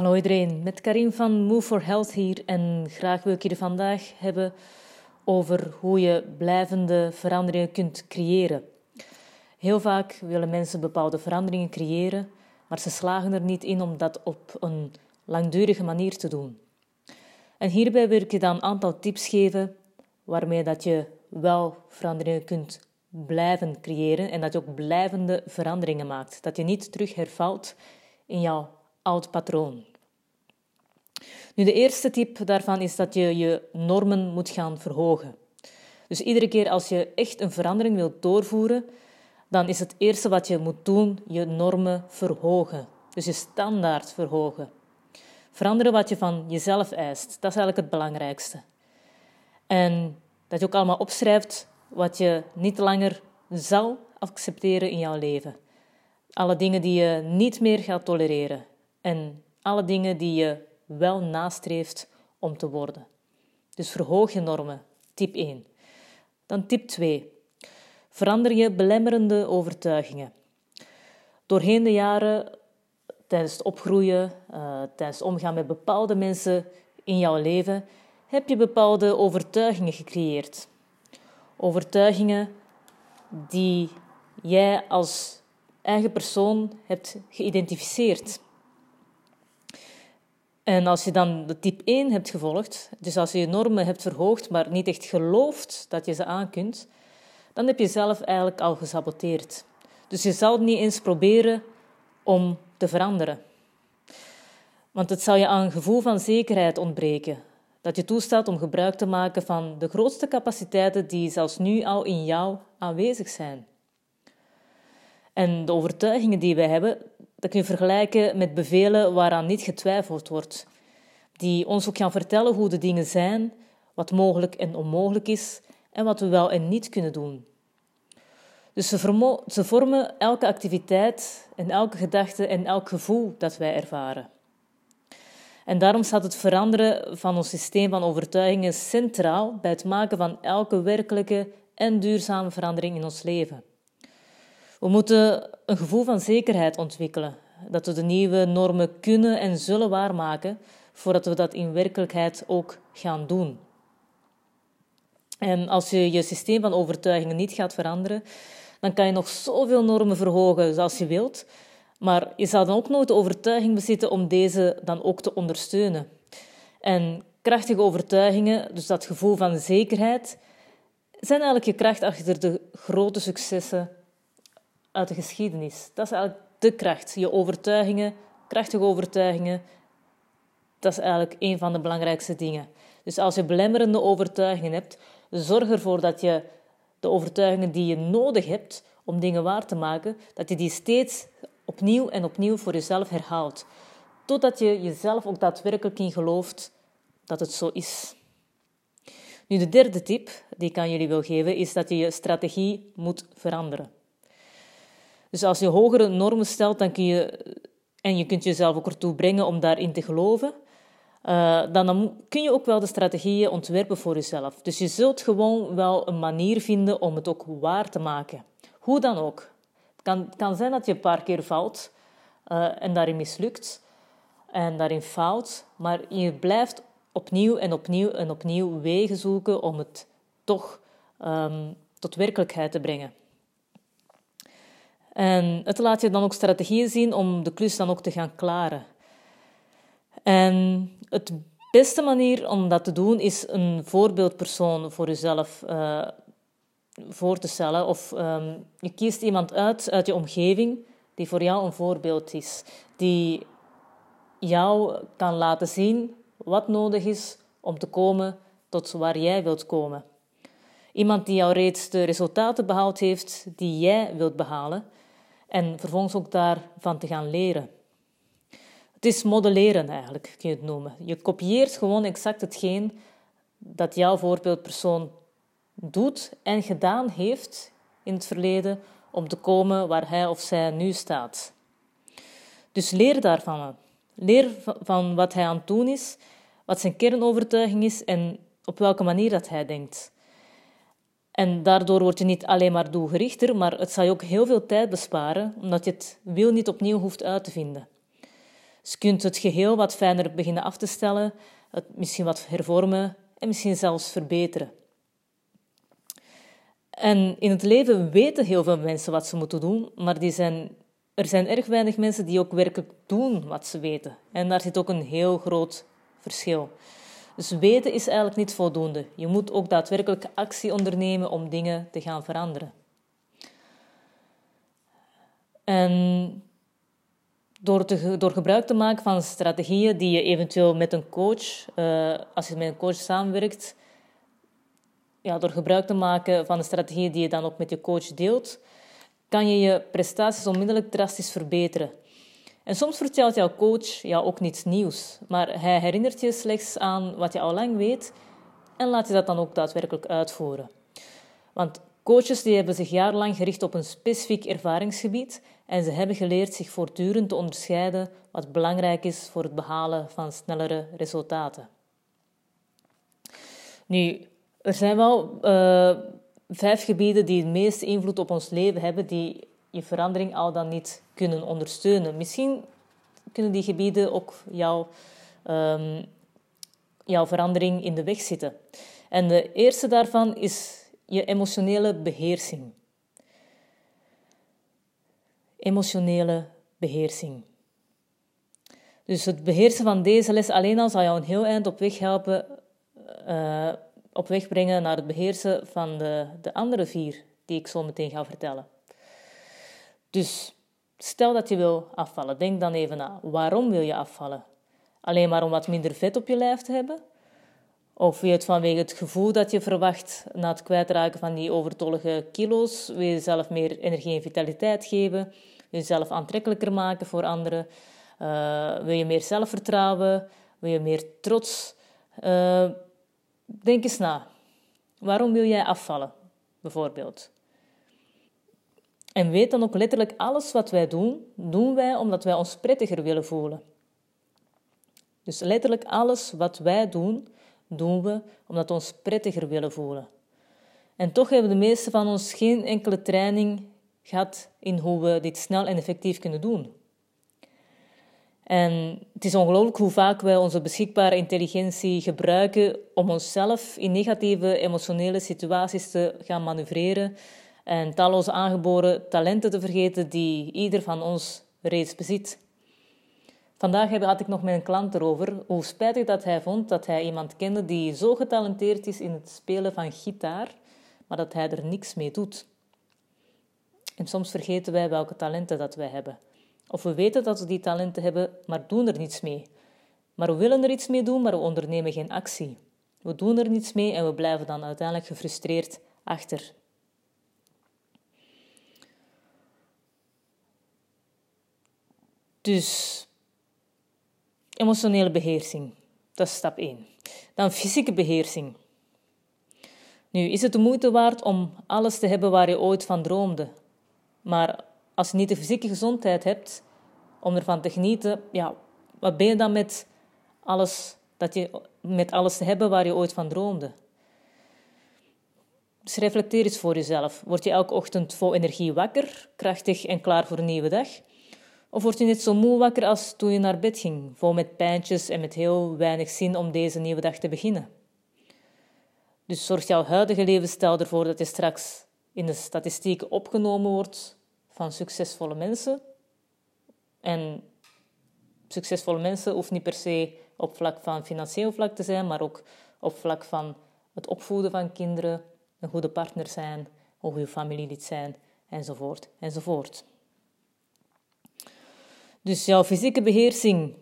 Hallo iedereen, met Karin van Move for Health hier en graag wil ik je vandaag hebben over hoe je blijvende veranderingen kunt creëren. Heel vaak willen mensen bepaalde veranderingen creëren, maar ze slagen er niet in om dat op een langdurige manier te doen. En hierbij wil ik je dan een aantal tips geven waarmee dat je wel veranderingen kunt blijven creëren en dat je ook blijvende veranderingen maakt. Dat je niet terug hervalt in jouw oud patroon. Nu, de eerste tip daarvan is dat je je normen moet gaan verhogen. Dus iedere keer als je echt een verandering wilt doorvoeren, dan is het eerste wat je moet doen je normen verhogen. Dus je standaard verhogen. Veranderen wat je van jezelf eist. Dat is eigenlijk het belangrijkste. En dat je ook allemaal opschrijft wat je niet langer zal accepteren in jouw leven. Alle dingen die je niet meer gaat tolereren. En alle dingen die je wel nastreeft om te worden. Dus verhoog je normen. Tip 1. Dan tip 2. Verander je belemmerende overtuigingen. Doorheen de jaren, tijdens het opgroeien, uh, tijdens omgaan met bepaalde mensen in jouw leven, heb je bepaalde overtuigingen gecreëerd. Overtuigingen die jij als eigen persoon hebt geïdentificeerd. En als je dan de type 1 hebt gevolgd, dus als je je normen hebt verhoogd, maar niet echt gelooft dat je ze aan kunt, dan heb je zelf eigenlijk al gesaboteerd. Dus je zal niet eens proberen om te veranderen. Want het zal je aan een gevoel van zekerheid ontbreken, dat je toestaat om gebruik te maken van de grootste capaciteiten die zelfs nu al in jou aanwezig zijn. En de overtuigingen die wij hebben, dat kun je vergelijken met bevelen waaraan niet getwijfeld wordt, die ons ook gaan vertellen hoe de dingen zijn, wat mogelijk en onmogelijk is en wat we wel en niet kunnen doen. Dus ze, ze vormen elke activiteit en elke gedachte en elk gevoel dat wij ervaren. En daarom staat het veranderen van ons systeem van overtuigingen centraal bij het maken van elke werkelijke en duurzame verandering in ons leven. We moeten een gevoel van zekerheid ontwikkelen, dat we de nieuwe normen kunnen en zullen waarmaken, voordat we dat in werkelijkheid ook gaan doen. En als je je systeem van overtuigingen niet gaat veranderen, dan kan je nog zoveel normen verhogen zoals je wilt, maar je zal dan ook nooit de overtuiging bezitten om deze dan ook te ondersteunen. En krachtige overtuigingen, dus dat gevoel van zekerheid, zijn eigenlijk je kracht achter de grote successen uit de geschiedenis. Dat is eigenlijk de kracht. Je overtuigingen, krachtige overtuigingen, dat is eigenlijk een van de belangrijkste dingen. Dus als je belemmerende overtuigingen hebt, zorg ervoor dat je de overtuigingen die je nodig hebt om dingen waar te maken, dat je die steeds opnieuw en opnieuw voor jezelf herhaalt. Totdat je jezelf ook daadwerkelijk in gelooft dat het zo is. Nu, de derde tip die ik aan jullie wil geven, is dat je je strategie moet veranderen. Dus als je hogere normen stelt, dan kun je, en je kunt jezelf ook ertoe brengen om daarin te geloven, uh, dan kun je ook wel de strategieën ontwerpen voor jezelf. Dus je zult gewoon wel een manier vinden om het ook waar te maken. Hoe dan ook. Het kan, kan zijn dat je een paar keer valt uh, en daarin mislukt en daarin fout, maar je blijft opnieuw en opnieuw en opnieuw wegen zoeken om het toch um, tot werkelijkheid te brengen. En het laat je dan ook strategieën zien om de klus dan ook te gaan klaren. En het beste manier om dat te doen is een voorbeeldpersoon voor jezelf uh, voor te stellen. Of um, je kiest iemand uit uit je omgeving die voor jou een voorbeeld is. Die jou kan laten zien wat nodig is om te komen tot waar jij wilt komen. Iemand die jou reeds de resultaten behaald heeft die jij wilt behalen en vervolgens ook daarvan te gaan leren. Het is modelleren eigenlijk, kun je het noemen. Je kopieert gewoon exact hetgeen dat jouw voorbeeldpersoon doet en gedaan heeft in het verleden om te komen waar hij of zij nu staat. Dus leer daarvan. Leer van wat hij aan het doen is, wat zijn kernovertuiging is en op welke manier dat hij denkt. En daardoor word je niet alleen maar doelgerichter, maar het zal je ook heel veel tijd besparen, omdat je het wiel niet opnieuw hoeft uit te vinden. Dus je kunt het geheel wat fijner beginnen af te stellen, het misschien wat hervormen en misschien zelfs verbeteren. En in het leven weten heel veel mensen wat ze moeten doen, maar die zijn, er zijn erg weinig mensen die ook werkelijk doen wat ze weten. En daar zit ook een heel groot verschil. Dus weten is eigenlijk niet voldoende. Je moet ook daadwerkelijk actie ondernemen om dingen te gaan veranderen. En door, te, door gebruik te maken van strategieën die je eventueel met een coach, uh, als je met een coach samenwerkt, ja, door gebruik te maken van de strategieën die je dan ook met je coach deelt, kan je je prestaties onmiddellijk drastisch verbeteren. En soms vertelt jouw coach jou ook niets nieuws, maar hij herinnert je slechts aan wat je al lang weet en laat je dat dan ook daadwerkelijk uitvoeren. Want coaches die hebben zich jarenlang gericht op een specifiek ervaringsgebied en ze hebben geleerd zich voortdurend te onderscheiden wat belangrijk is voor het behalen van snellere resultaten. Nu, er zijn wel uh, vijf gebieden die het meeste invloed op ons leven hebben, die je verandering al dan niet kunnen ondersteunen. Misschien kunnen die gebieden ook jouw, um, jouw verandering in de weg zitten. En de eerste daarvan is je emotionele beheersing. Emotionele beheersing. Dus het beheersen van deze les alleen al zal jou een heel eind op weg helpen, uh, op weg brengen naar het beheersen van de, de andere vier die ik zo meteen ga vertellen. Dus stel dat je wil afvallen, denk dan even na. Waarom wil je afvallen? Alleen maar om wat minder vet op je lijf te hebben? Of wil het vanwege het gevoel dat je verwacht na het kwijtraken van die overtollige kilo's? Wil je jezelf meer energie en vitaliteit geven? Wil je jezelf aantrekkelijker maken voor anderen? Uh, wil je meer zelfvertrouwen? Wil je meer trots? Uh, denk eens na. Waarom wil jij afvallen, bijvoorbeeld? En weet dan ook letterlijk alles wat wij doen, doen wij omdat wij ons prettiger willen voelen. Dus letterlijk alles wat wij doen, doen we omdat we ons prettiger willen voelen. En toch hebben de meeste van ons geen enkele training gehad in hoe we dit snel en effectief kunnen doen. En het is ongelooflijk hoe vaak wij onze beschikbare intelligentie gebruiken om onszelf in negatieve emotionele situaties te gaan manoeuvreren en talloze aangeboren talenten te vergeten die ieder van ons reeds bezit. Vandaag had ik nog met een klant erover hoe spijtig dat hij vond dat hij iemand kende die zo getalenteerd is in het spelen van gitaar, maar dat hij er niks mee doet. En soms vergeten wij welke talenten dat wij hebben. Of we weten dat we die talenten hebben, maar doen er niets mee. Maar we willen er iets mee doen, maar we ondernemen geen actie. We doen er niets mee en we blijven dan uiteindelijk gefrustreerd achter. Dus emotionele beheersing, dat is stap 1. Dan fysieke beheersing. Nu, is het de moeite waard om alles te hebben waar je ooit van droomde? Maar als je niet de fysieke gezondheid hebt om ervan te genieten, ja, wat ben je dan met alles, dat je, met alles te hebben waar je ooit van droomde? Dus reflecteer eens voor jezelf. Word je elke ochtend vol energie wakker, krachtig en klaar voor een nieuwe dag? Of word je net zo moe wakker als toen je naar bed ging, vol met pijntjes en met heel weinig zin om deze nieuwe dag te beginnen? Dus zorgt jouw huidige levensstijl ervoor dat je straks in de statistieken opgenomen wordt van succesvolle mensen? En succesvolle mensen hoeft niet per se op vlak van financieel vlak te zijn, maar ook op vlak van het opvoeden van kinderen, een goede partner zijn, een goede familielid zijn, enzovoort, enzovoort. Dus jouw fysieke beheersing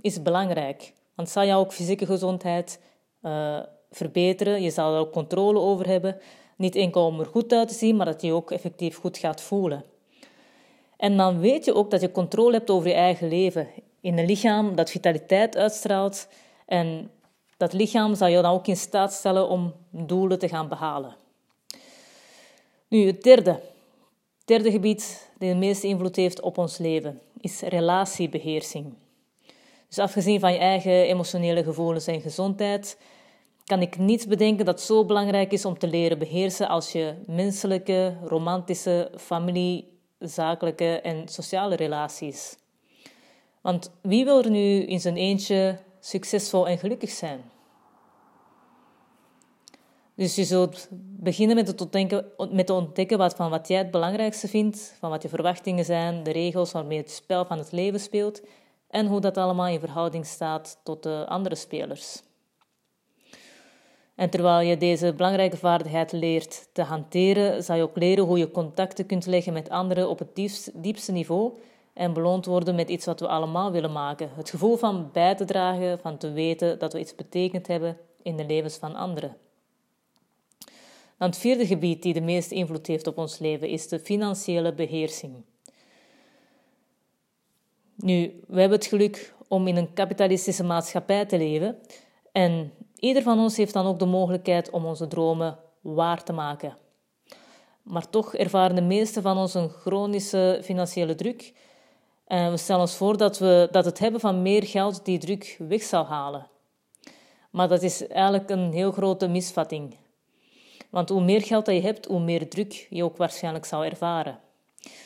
is belangrijk, want zal jouw ook fysieke gezondheid uh, verbeteren. Je zal er ook controle over hebben. Niet enkel om er goed uit te zien, maar dat je ook effectief goed gaat voelen. En dan weet je ook dat je controle hebt over je eigen leven. In een lichaam dat vitaliteit uitstraalt. En dat lichaam zal je dan ook in staat stellen om doelen te gaan behalen. Nu, het derde. Derde gebied dat de meeste invloed heeft op ons leven is relatiebeheersing. Dus afgezien van je eigen emotionele gevoelens en gezondheid, kan ik niets bedenken dat zo belangrijk is om te leren beheersen als je menselijke, romantische, familie, zakelijke en sociale relaties. Want wie wil er nu in zijn eentje succesvol en gelukkig zijn? Dus je zult beginnen met, het ontdekken, met te ontdekken wat, van wat jij het belangrijkste vindt, van wat je verwachtingen zijn, de regels waarmee het spel van het leven speelt en hoe dat allemaal in verhouding staat tot de andere spelers. En terwijl je deze belangrijke vaardigheid leert te hanteren, zal je ook leren hoe je contacten kunt leggen met anderen op het diepste niveau en beloond worden met iets wat we allemaal willen maken. Het gevoel van bij te dragen, van te weten dat we iets betekend hebben in de levens van anderen. Dan het vierde gebied die de meeste invloed heeft op ons leven is de financiële beheersing. Nu, we hebben het geluk om in een kapitalistische maatschappij te leven en ieder van ons heeft dan ook de mogelijkheid om onze dromen waar te maken. Maar toch ervaren de meeste van ons een chronische financiële druk en we stellen ons voor dat, we, dat het hebben van meer geld die druk weg zal halen. Maar dat is eigenlijk een heel grote misvatting. Want hoe meer geld dat je hebt, hoe meer druk je ook waarschijnlijk zal ervaren.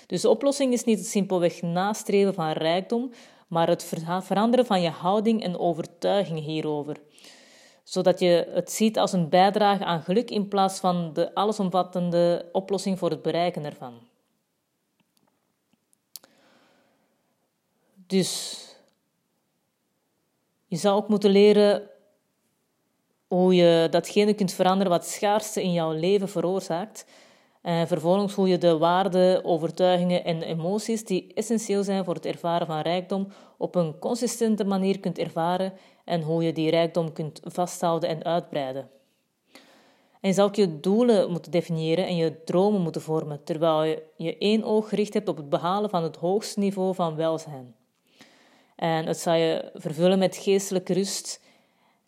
Dus de oplossing is niet het simpelweg nastreven van rijkdom, maar het veranderen van je houding en overtuiging hierover. Zodat je het ziet als een bijdrage aan geluk in plaats van de allesomvattende oplossing voor het bereiken ervan. Dus je zou ook moeten leren hoe je datgene kunt veranderen wat schaarste in jouw leven veroorzaakt. En vervolgens hoe je de waarden, overtuigingen en emoties die essentieel zijn voor het ervaren van rijkdom op een consistente manier kunt ervaren en hoe je die rijkdom kunt vasthouden en uitbreiden. En je zal ook je doelen moeten definiëren en je dromen moeten vormen, terwijl je je één oog gericht hebt op het behalen van het hoogste niveau van welzijn. En het zal je vervullen met geestelijke rust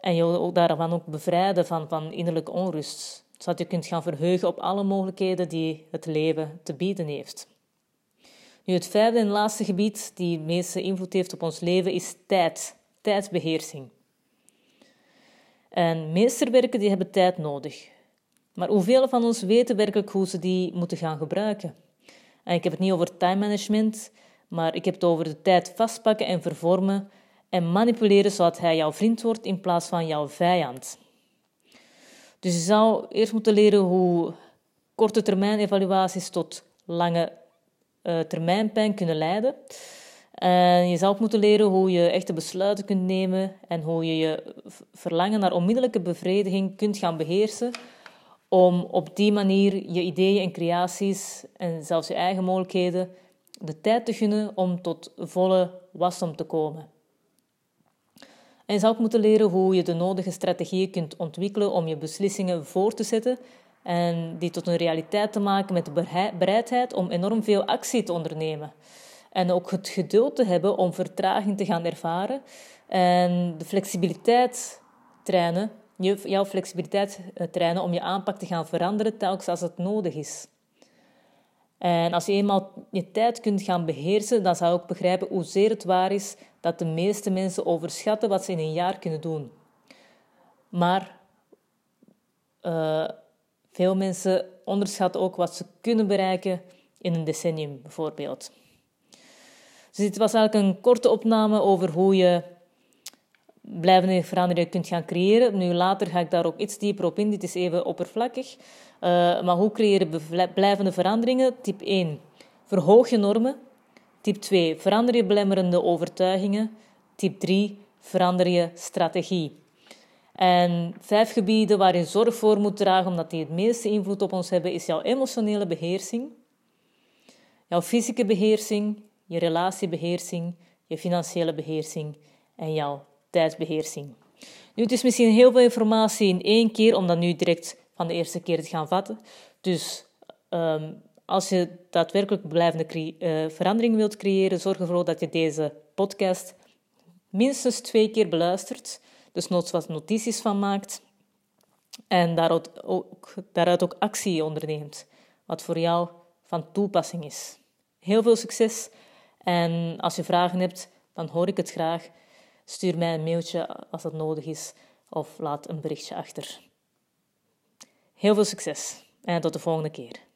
en je ook daarvan ook bevrijden van, van innerlijke onrust. Zodat je kunt gaan verheugen op alle mogelijkheden die het leven te bieden heeft. Nu, het vijfde en laatste gebied die het meeste invloed heeft op ons leven is tijd. Tijdbeheersing. En meesterwerken die hebben tijd nodig. Maar hoeveel van ons weten werkelijk hoe ze die moeten gaan gebruiken? En ik heb het niet over time management, maar ik heb het over de tijd vastpakken en vervormen en manipuleren zodat hij jouw vriend wordt in plaats van jouw vijand. Dus je zou eerst moeten leren hoe korte termijn evaluaties tot lange uh, termijn pijn kunnen leiden. En je zou ook moeten leren hoe je echte besluiten kunt nemen en hoe je je verlangen naar onmiddellijke bevrediging kunt gaan beheersen om op die manier je ideeën en creaties en zelfs je eigen mogelijkheden de tijd te gunnen om tot volle wasdom te komen. En zou ook moeten leren hoe je de nodige strategieën kunt ontwikkelen om je beslissingen voor te zetten en die tot een realiteit te maken met de bereidheid om enorm veel actie te ondernemen. En ook het geduld te hebben om vertraging te gaan ervaren en de flexibiliteit trainen, jouw flexibiliteit eh, trainen om je aanpak te gaan veranderen telkens als het nodig is. En als je eenmaal je tijd kunt gaan beheersen, dan zou ook begrijpen hoezeer het waar is dat de meeste mensen overschatten wat ze in een jaar kunnen doen. Maar uh, veel mensen onderschatten ook wat ze kunnen bereiken in een decennium, bijvoorbeeld. Dus dit was eigenlijk een korte opname over hoe je blijvende veranderingen kunt gaan creëren. Nu later ga ik daar ook iets dieper op in. Dit is even oppervlakkig. Uh, maar hoe creëer je blijvende veranderingen? Tip 1. Verhoog je normen. Tip 2. Verander je belemmerende overtuigingen. Tip 3. Verander je strategie. En vijf gebieden waar je zorg voor moet dragen, omdat die het meeste invloed op ons hebben, is jouw emotionele beheersing, jouw fysieke beheersing, je relatiebeheersing, je financiële beheersing en jouw tijdsbeheersing. Nu, het is misschien heel veel informatie in één keer om dat nu direct van de eerste keer te gaan vatten. Dus um, als je daadwerkelijk blijvende uh, verandering wilt creëren, zorg ervoor dat je deze podcast minstens twee keer beluistert. Dus noods wat notities van maakt. En daaruit ook, daaruit ook actie onderneemt. Wat voor jou van toepassing is. Heel veel succes. En als je vragen hebt, dan hoor ik het graag. Stuur mij een mailtje als dat nodig is. Of laat een berichtje achter. Heel veel succes en tot de volgende keer.